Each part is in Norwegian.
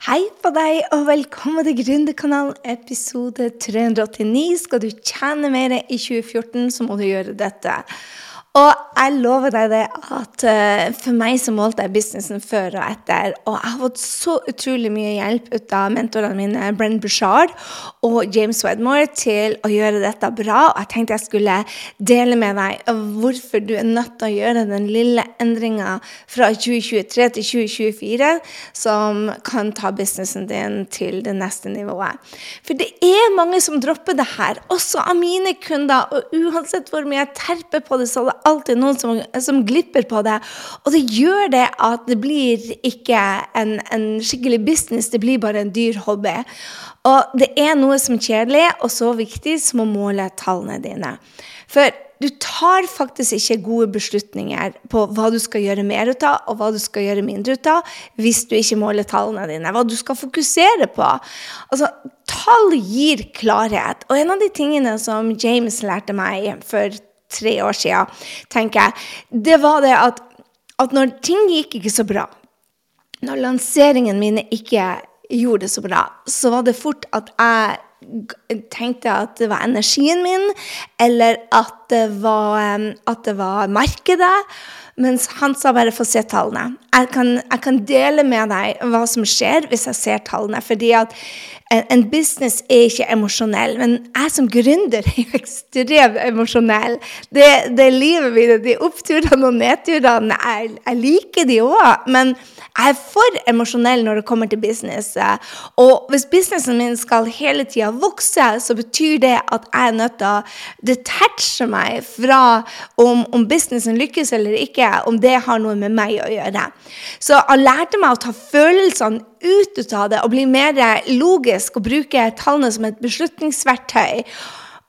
Hei på deg, og velkommen til Gründerkanalen episode 389. Skal du tjene mer i 2014, så må du gjøre dette. Og jeg lover deg det at uh, for meg så målte jeg businessen før og etter. Og jeg har fått så utrolig mye hjelp ut av mentorene mine, Brenn Bushard og James Wedmore, til å gjøre dette bra. Og jeg tenkte jeg skulle dele med deg hvorfor du er nødt til å gjøre den lille endringa fra 2023 til 2024 som kan ta businessen din til det neste nivået. For det er mange som dropper det her, også av mine kunder. Og uansett hvor mye jeg terper på det, så det alltid noen som, som, glipper på det. Og det gjør det at det blir ikke en, en, skikkelig business, det blir bare en dyr hobby. Og det er noe som er kjedelig og så viktig som å måle tallene dine. For du tar faktisk ikke gode beslutninger på hva du skal gjøre mer ut av, og hva du skal gjøre mindre ut av, hvis du ikke måler tallene dine. Hva du skal fokusere på. Altså, tall gir klarhet. Og en av de tingene som James lærte meg for tre år siden, tenker jeg, det var det at, at når ting gikk ikke så bra, når lanseringen mine ikke gjorde det så bra, så var det fort at jeg tenkte at det var energien min, eller at det var, at det var markedet. Mens han sa bare 'få se tallene'. Jeg kan, jeg kan, dele med deg hva som skjer hvis jeg ser tallene. fordi at en business er ikke emosjonell, men jeg som gründer er jo ekstremt emosjonell. Det er livet mitt, de oppturene og nedturene. Jeg, jeg liker de òg, men jeg er for emosjonell når det kommer til business. Og hvis businessen min skal hele tida vokse, så betyr det at jeg er nødt til å detache meg fra om, om businessen lykkes eller ikke, om det har noe med meg å gjøre. Så han lærte meg å ta følelsene ut av det og bli mer logisk og bruke tallene som et beslutningsverktøy.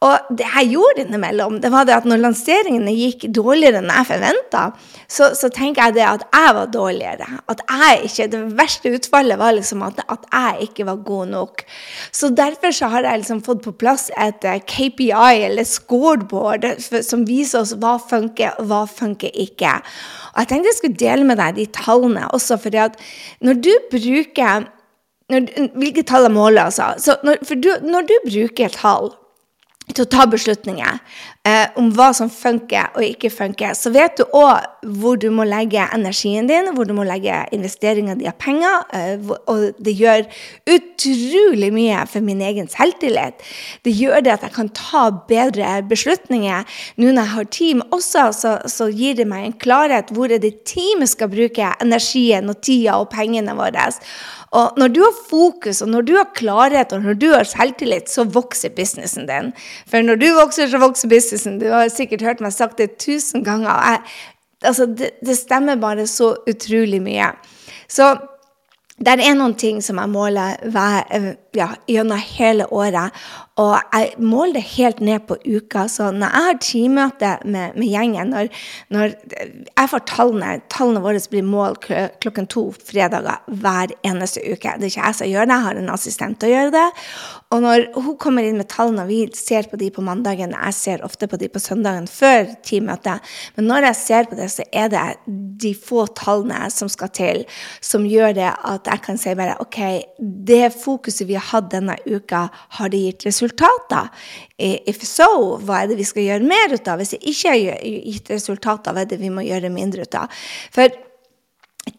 Og det jeg gjorde innimellom, det var det at når lanseringene gikk dårligere enn jeg forventa, så, så, tenker jeg det at jeg var dårligere. At jeg ikke, Det verste utfallet var liksom at, at jeg ikke var god nok. Så derfor så har jeg liksom fått på plass et eh, KPI, eller scoreboard, som viser oss hva funker, hva funker ikke. Og jeg tenkte jeg skulle dele med deg de tallene også, fordi at når du bruker når, hvilke tall jeg måler, altså. Så når, for du, når du bruker tall til å ta beslutninger eh, om hva som funker og ikke funker, så vet du òg hvor du må legge energien din, hvor du må legge investeringa di av penger. Eh, og det gjør utrolig mye for min egen selvtillit. Det gjør det at jeg kan ta bedre beslutninger. Nå når jeg har team også, så, så gir det meg en klarhet hvor er det teamet skal bruke energien og tida og pengene våre. Og når du har fokus, og når du har klarhet, og når du har selvtillit, så vokser businessen din. For når du vokser, så vokser businessen. Du har sikkert hørt meg sagt det tusen ganger. Jeg, altså, det, det stemmer bare så utrolig mye. Så det er noen ting som jeg måler hver, ja, gjennom hele året. Og jeg måler det helt ned på uka. Så når jeg har teammøte med, med, gjengen, når, når, jeg får tallene Tallene våre blir målt klokken to fredager hver eneste uke. Det er ikke jeg som gjør det, jeg har en assistent til å gjøre det. Og når hun kommer inn med tallene, og vi ser på de på mandagen, jeg ser ofte på de på søndagen før teammøtet, men når jeg ser på det, så er det de få tallene som skal til, som gjør det at jeg kan si bare OK, det fokuset vi har hatt denne uka, har det gitt resultater? If so, hva er det vi skal gjøre mer ut av? Hvis det ikke har gitt resultater, hva er det vi må gjøre mindre ut av? For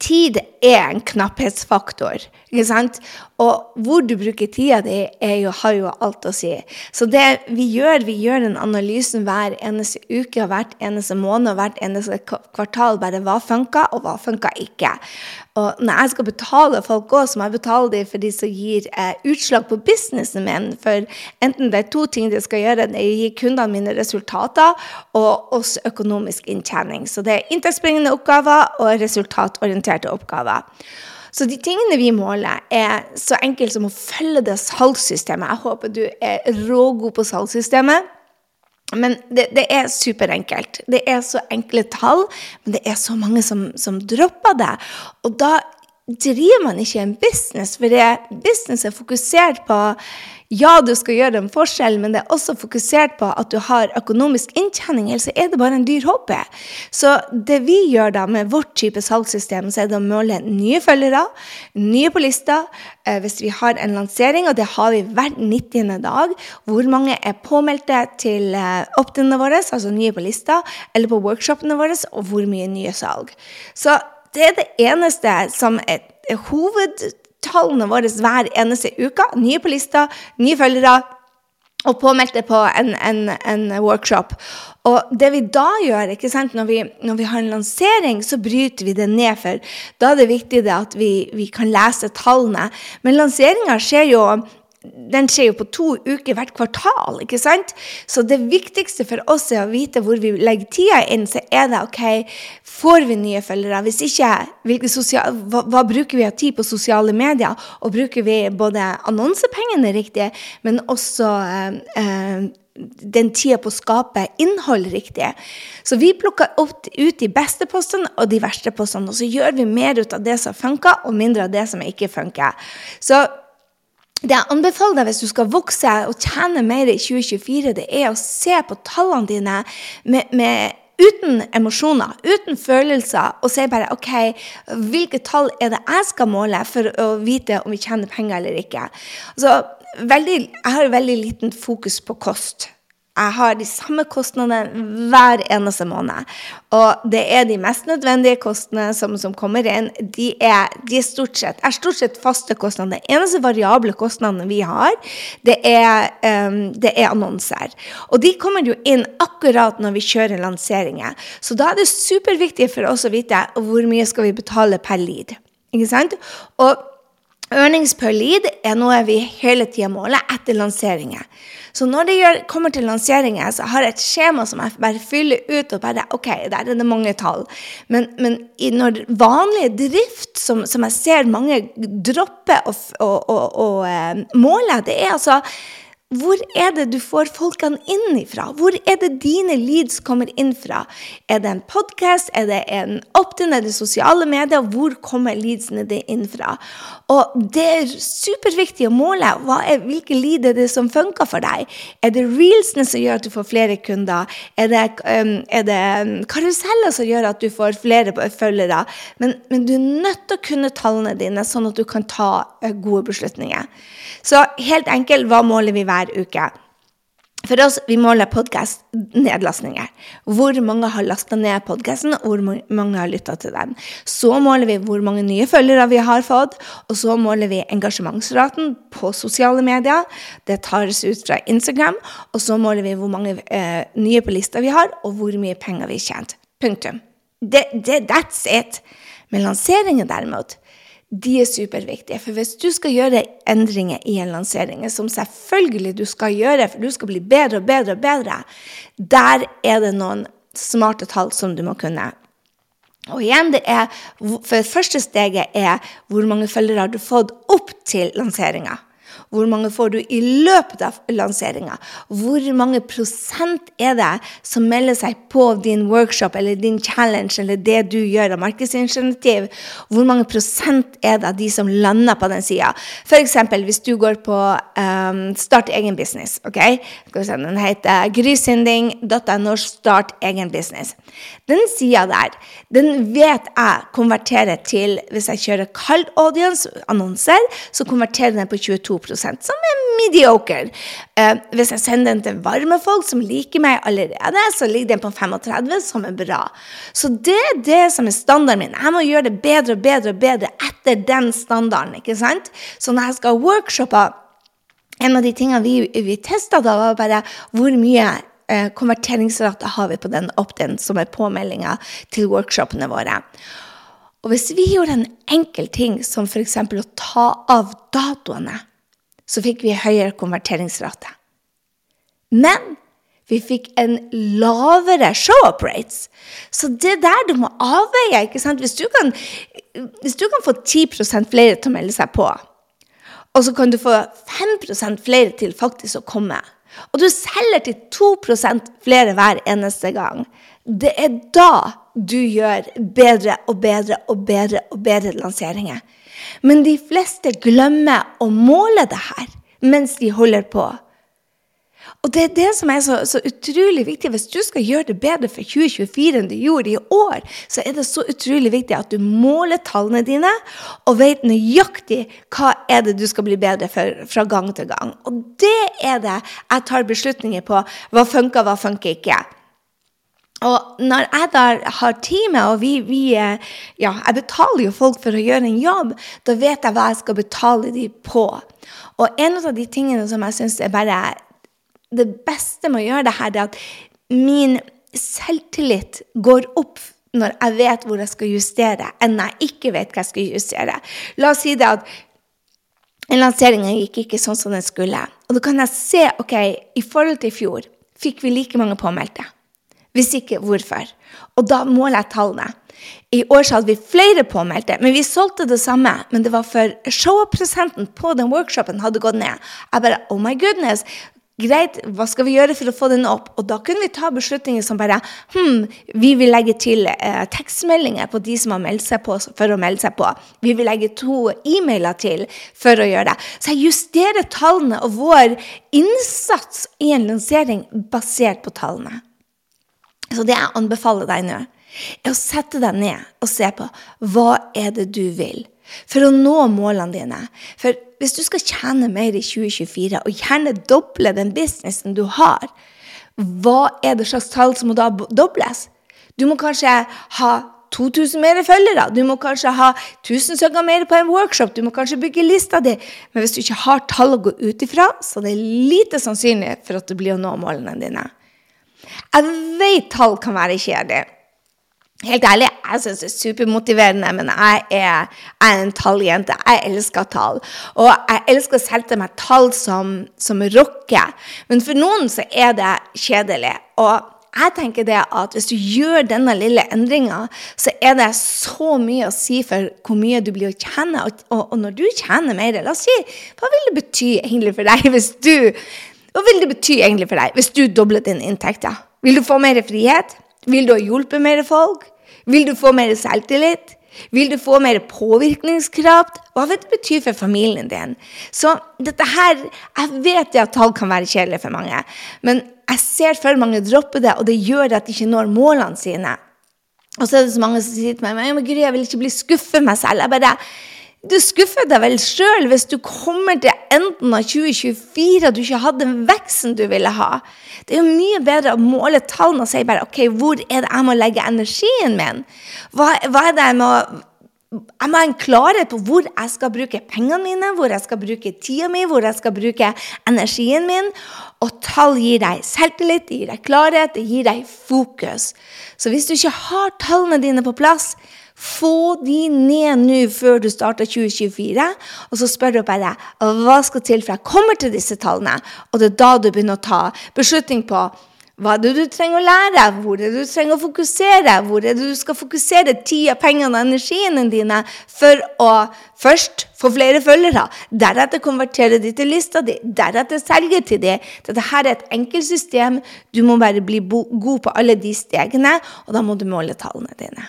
tid er en knapphetsfaktor. ikke sant? Og hvor du bruker tida di, jo, har jo alt å si. Så det vi gjør, vi gjør den analysen hver eneste uke, hvert eneste måned og hvert eneste kvartal. Bare hva funka, og hva funka ikke. Og når jeg skal betale folk òg, så må jeg betale dem for de som gir eh, utslag på businessen min. For enten det er to ting de skal gjøre, det er å gi kundene mine resultater og også økonomisk inntjening. Så det er inntektsbringende oppgaver og resultatorienterte oppgaver. Så de tingene vi måler, er så enkelt som å følge det salgssystemet. Jeg håper du er rågod på salgssystemet. Men det, det, er superenkelt. Det er så enkle tall, men det er så mange som, som dropper det. Og da driver man ikke en business, for det business er fokusert på ja, du skal gjøre en forskjell, men det er også fokusert på at du har økonomisk inntjening, ellers er det bare en dyr hobby. Så det vi gjør da med vårt type salgssystem, så er det å måle nye følgere, nye på lista. Eh, hvis vi har en lansering, og det har vi hver 90. dag, hvor mange er påmeldte til opt-in-ene våre, altså nye på lista, eller på workshopene våre, og hvor mye nye salg. Så det er det eneste som er hovedtallene våre hver eneste uke. Nye på lista, nye følgere. Og påmeldte på en, en, en, workshop. Og det vi da gjør, når vi, når vi, har en lansering, så bryter vi det ned. For da er det viktig at vi, vi kan lese tallene. Men lanseringa skjer jo den skjer jo på to uker hvert kvartal. ikke sant? Så det viktigste for oss er å vite hvor vi legger tida inn. Så er det OK, får vi nye følgere? Hvis ikke, hva, hva, bruker vi av tid på sosiale medier? Og bruker vi både annonsepengene riktig, men også eh, eh, den tida på å skape innhold riktig. Så vi plukker opp ut de beste postene og de verste postene. Og så gjør vi mer ut av det som funker, og mindre av det som ikke funker. Så det jeg anbefaler deg hvis du skal vokse og tjene mer i 2024, det er å se på tallene dine med, med, uten emosjoner, uten følelser, og si bare OK, hvilke tall er det jeg skal måle for å vite om vi tjener penger eller ikke? Altså, veldig, jeg har veldig liten fokus på kost. Jeg har de samme kostnadene hver eneste måned. Og det er de mest nødvendige kostnadene som, som kommer inn. De er, de er, stort sett, er stort sett faste kostnader. De eneste variable kostnadene vi har, det er, um, det er, annonser. Og de kommer jo inn akkurat når vi kjører lanseringer. Så da er det superviktig for oss å vite hvor mye skal vi betale per lead. Ikke sant? Og Earnings per lead er noe vi hele tida måler etter lanseringer. Så når det gjør, kommer til lanseringer, så har jeg et skjema som jeg bare fyller ut. og bare, ok, Der er det mange tall. Men, men når vanlig drift, som, som, jeg ser mange droppe å uh, måle, det er altså hvor er det du får folkene inn ifra? Hvor er det dine leads kommer inn fra? Er det en podkast? Er det en opt-in? Er det sosiale medier? Hvor kommer leadsene dine inn fra? Og det er superviktig å måle. Er, hvilke lead er det som funker for deg? Er det reelsene som gjør at du får flere kunder? Er det, um, er det karuseller som gjør at du får flere følgere? Men, men du er nødt til å kunne tallene dine, sånn at du kan ta uh, gode beslutninger. Så helt enkelt, hva måler vi hver uke? For oss, vi måler podkast-nedlastninger. Hvor mange har lasta ned podkasten, og hvor mange har lytta til den. Så måler vi hvor mange nye følgere vi har fått, og så måler vi engasjementsraten på sosiale medier. Det tas ut fra Instagram. Og så måler vi hvor mange eh, nye på lista vi har, og hvor mye penger vi har tjent. Punktum. Det, det, that's it. Men lanseringen, derimot, de er superviktige. For hvis du skal gjøre endringer i en lansering, som selvfølgelig du skal gjøre, for du skal bli bedre og bedre og bedre, der er det noen smarte tall som du må kunne. Og igjen, det er, for første steget er hvor mange følgere har du fått opp til lanseringa. Hvor mange får du i løpet av lanseringa? Hvor mange prosent er det som melder seg på din workshop eller din challenge eller det du gjør av markedsinitiativ? Hvor mange prosent er det av de som lander på den sida? F.eks. hvis du går på um, Start egen business. ok? Den heter grysynding.no Start egen business. Den sida der, den vet jeg konverterer til Hvis jeg kjører kald audience-annonser, så konverterer den på 22 som er mediocre. Uh, hvis jeg sender den til varme folk som liker meg allerede, så ligger den på 35, som er bra. Så det er det som er standarden min. Jeg må gjøre det bedre og bedre og bedre etter den standarden. ikke sant? Så når jeg skal workshoppe en av de tingene vi, vi testa da, var bare hvor mye eh, konverteringsrate har vi på den opt-in, som er påmeldinga til workshopene våre. Og hvis vi gjorde en enkel ting som f.eks. å ta av datoene så fikk vi høyere konverteringsrate. Men vi fikk en lavere show-up rates. Så det der du må avveie. ikke sant? Hvis du kan, hvis du kan få 10 flere til å melde seg på, og så kan du få 5% flere til faktisk å komme, og du selger til 2% flere hver eneste gang, det er da du gjør bedre og bedre og bedre og bedre lanseringer. Men de fleste glemmer å måle det her mens de holder på. Og det er det som er så, så, utrolig viktig. Hvis du skal gjøre det bedre for 2024 enn du gjorde i år, så er det så utrolig viktig at du måler tallene dine og vet nøyaktig hva er det du skal bli bedre for fra gang til gang. Og det er det jeg tar beslutninger på. Hva funker, hva funker ikke. Og når jeg da har teamet, og vi, vi, Ja, jeg betaler jo folk for å gjøre en jobb. Da vet jeg hva jeg skal betale dem på. Og en av de tingene som jeg syns er bare det beste med å gjøre det her, er at min selvtillit går opp når jeg vet hvor jeg skal justere, enn når jeg ikke vet hva jeg skal justere. La oss si det at lanseringen gikk ikke sånn som den skulle. Og da kan jeg se ok, i forhold til i fjor fikk vi like mange påmeldte. Hvis ikke, hvorfor? Og da måler jeg tallene. I år så hadde vi flere påmeldte, men vi solgte det samme. Men det var for showprosenten på den workshopen hadde gått ned. Jeg bare Oh my goodness! Greit, hva skal vi gjøre for å få den opp? Og da kunne vi ta beslutninger som bare Hm, vi vil legge til eh, tekstmeldinger på de som har meldt seg på for å melde seg på. Vi vil legge to e-mailer til for å gjøre det. Så jeg justerer tallene og vår innsats i en lansering basert på tallene. Så det jeg anbefaler deg nå, er å sette deg ned og se på hva er det du vil for å nå målene dine. For hvis du skal tjene mer i 2024, og gjerne doble den businessen du har, hva er det slags tall som må da dobles? Du må kanskje ha 2000 mer følgere. Du må kanskje ha 1000 søkere mer på en workshop. Du må kanskje bygge lista di. Men hvis du ikke har tall å gå ut ifra, så er det lite sannsynlig for at det blir å nå målene dine. Jeg vet tall kan være kjedelig. Helt ærlig, jeg syns det er supermotiverende, men jeg er, jeg er en talljente. Jeg elsker tall. Og jeg elsker å selge meg tall som, som rocker. Men for noen så er det kjedelig. Og jeg tenker det at hvis du gjør denne lille endringa, så er det så mye å si for hvor mye du blir å tjene. Og, og, og når du tjener mer, la oss si, hva vil det bety egentlig for deg hvis du hva vil det bety egentlig for deg hvis du dobler dine inntekter? Vil du få mer frihet? Vil du ha hjulpet mer folk? Vil du få mer selvtillit? Vil du få mer påvirkningskraft? Hva vil det bety for familien din? Så dette her Jeg vet at tall kan være kjedelig for mange, men jeg ser for mange droppe det, og det gjør at de ikke når målene sine. Og så er det så mange som sier til meg men Gry, jeg vil ikke bli skuffet meg selv. Jeg bare, du skuffer deg vel sjøl hvis du kommer til enden av 2024 og du ikke hadde den veksten du ville ha. Det er jo mye bedre å måle tallene og si bare OK, hvor er det jeg må legge energien min? Hva, hva er det jeg må jeg må ha en klarhet på hvor jeg skal bruke pengene mine, hvor jeg skal bruke tida mi, hvor jeg skal bruke energien min. Og tall gir deg selvtillit, det gir deg klarhet, det gir deg fokus. Så hvis du ikke har tallene dine på plass, få de ned nå før du starter 2024, og så spør du bare hva skal til for jeg kommer til disse tallene. Og det er da du begynner å ta beslutning på hva er det du trenger å lære, hvor er det du trenger å fokusere, hvor er det du skal fokusere tida, pengene og energiene dine for å først få flere følgere, deretter konvertere de til lista di, deretter selge til de. Dette her er et enkelt system. Du må bare bli god på alle de stegene, og da må du måle tallene dine.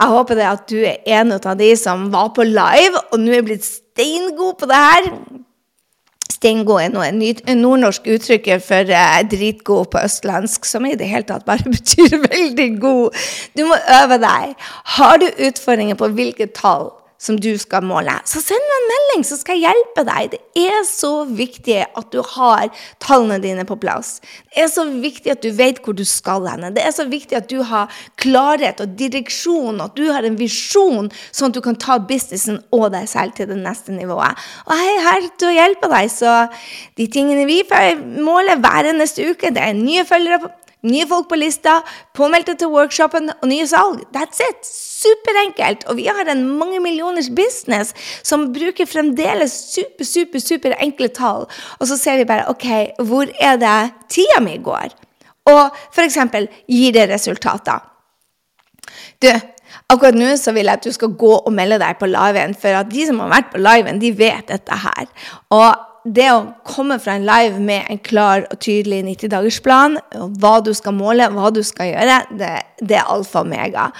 Jeg håper det at du er en av de som var på live og nå er blitt steingod på det her. Steingod er noe et nordnorsk uttrykk for eh, dritgod på østlandsk, som i det hele tatt bare betyr veldig god. Du må øve deg. Har du utfordringer på hvilke tall som du skal måle, så send meg en melding, så skal jeg hjelpe deg. Det er så viktig at du har tallene dine på plass. Det er så viktig at du vet hvor du skal henne. Det er så viktig at du har klarhet og direksjon, at du har en visjon, sånn at du kan ta businessen og deg selv til det neste nivået. Og jeg er her til å hjelpe deg, så de tingene vi måler hver eneste uke, det er nye følgere på nye folk på lista, påmeldte til workshopen og nye salg. That's it! Superenkelt. Og vi har en mange millioners business som bruker fremdeles super, super, super enkle tall. Og så ser vi bare OK, hvor er det tida mi går? Og f.eks. gir det resultater. Du, Akkurat nå så vil jeg at du skal gå og melde deg på liven, for at de som har vært på liven, de vet dette her. Og det å komme fra en live med en klar og tydelig 90-dagersplan, hva du skal måle, hva du skal gjøre, det, det er alfa og mega.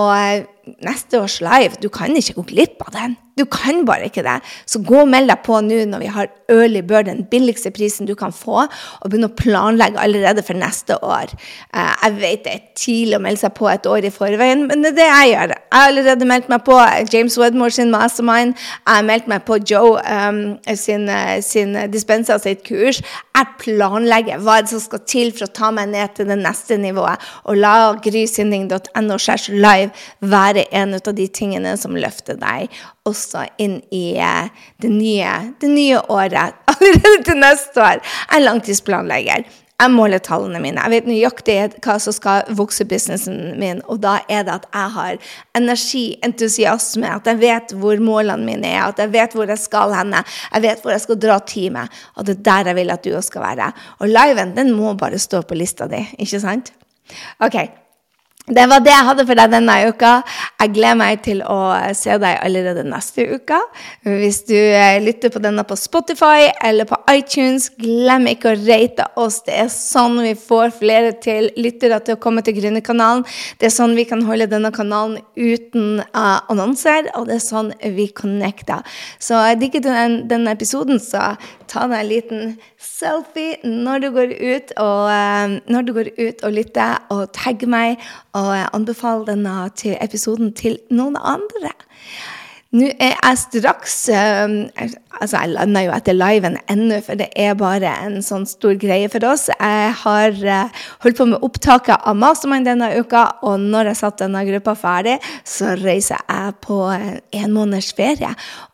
Og eh, neste års live, du kan ikke gå glipp av den. Du kan bare ikke det. Så gå og meld deg på nå når vi har early bird, den billigste prisen du kan få, og begynne å planlegge allerede for neste år. Eh, jeg vet det er tidlig å melde seg på et år i forveien, men det er det jeg gjør. Jeg har allerede meldt meg på James Wedmore sin mastermind. Jeg har meldt meg på Joe um, sin, sin dispenser sitt kurs. Jeg planlegger hva som skal til for å ta meg ned til det neste nivået. Og la grysynding.no live være en av de tingene som løfter deg også inn i eh, det nye, det nye året. Allerede til neste år. Jeg er langtidsplanlegger. Jeg måler tallene mine. Jeg vet nøyaktig hva som skal vokse businessen min. Og da er det at jeg har energi, entusiasme, at jeg vet hvor målene mine er, at jeg vet hvor jeg skal hende, jeg vet hvor jeg skal dra teamet. Og det er der jeg vil at du skal være. Og liven, den må bare stå på lista di, ikke sant? OK. Det var det jeg hadde for deg denne uka. Jeg gleder meg til å se deg allerede neste uke. Hvis du eh, lytter på denne på Spotify eller på iTunes, glem ikke å rate oss. Det er sånn vi får flere til lyttere til å komme til Gründerkanalen. Det er sånn vi kan holde denne kanalen uten uh, annonser, og det er sånn vi connecter. Så digger du denne episoden, så ta deg en liten selfie når du går ut og, uh, når du går ut og lytter, og tagg meg og anbefale denne til episoden til noen andre. Nå er jeg straks um, Altså, jeg lander jo etter liven ennå, for det er bare en sånn stor greie for oss. Jeg har uh, holdt på med opptaket av Mastermind denne uka, og når jeg satt denne gruppa ferdig, så reiser jeg på en måneders ferie.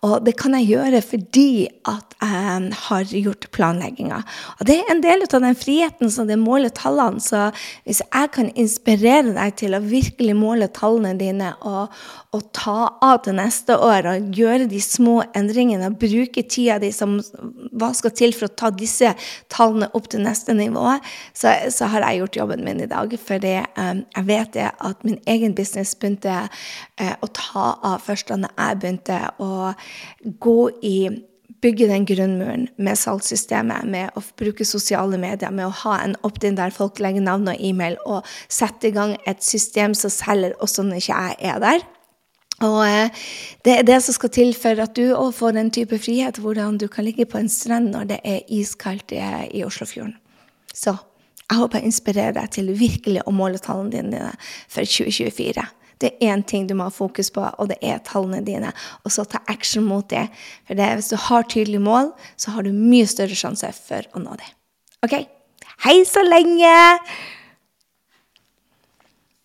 Og det kan jeg gjøre fordi at jeg har gjort planlegginga. Og det er en del av den friheten som det måler tallene. Så hvis jeg kan inspirere deg til å virkelig måle tallene dine og, og ta av til neste år, år gjøre de små endringene bruke tida di som hva skal til for å ta disse tallene opp til neste nivå, så, så har jeg gjort jobben min i dag. For um, jeg vet det at min egen business begynte uh, å ta av først da jeg begynte å gå i bygge den grunnmuren med salgssystemet, med å bruke sosiale medier, med å ha en opt-in der folk legger navn og e-mail, og sette i gang et system som selger også når ikke jeg er der. Og eh, det er det som skal til for at du òg får den type frihet, hvordan du kan ligge på en strand når det er iskaldt i Oslofjorden. Så jeg håper jeg inspirerer deg til virkelig å måle tallene dine for 2024. Det er én ting du må ha fokus på, og det er tallene dine. Og så ta action mot det. For det, hvis du har tydelige mål, så har du mye større sjanse for å nå det. OK? Hei så lenge!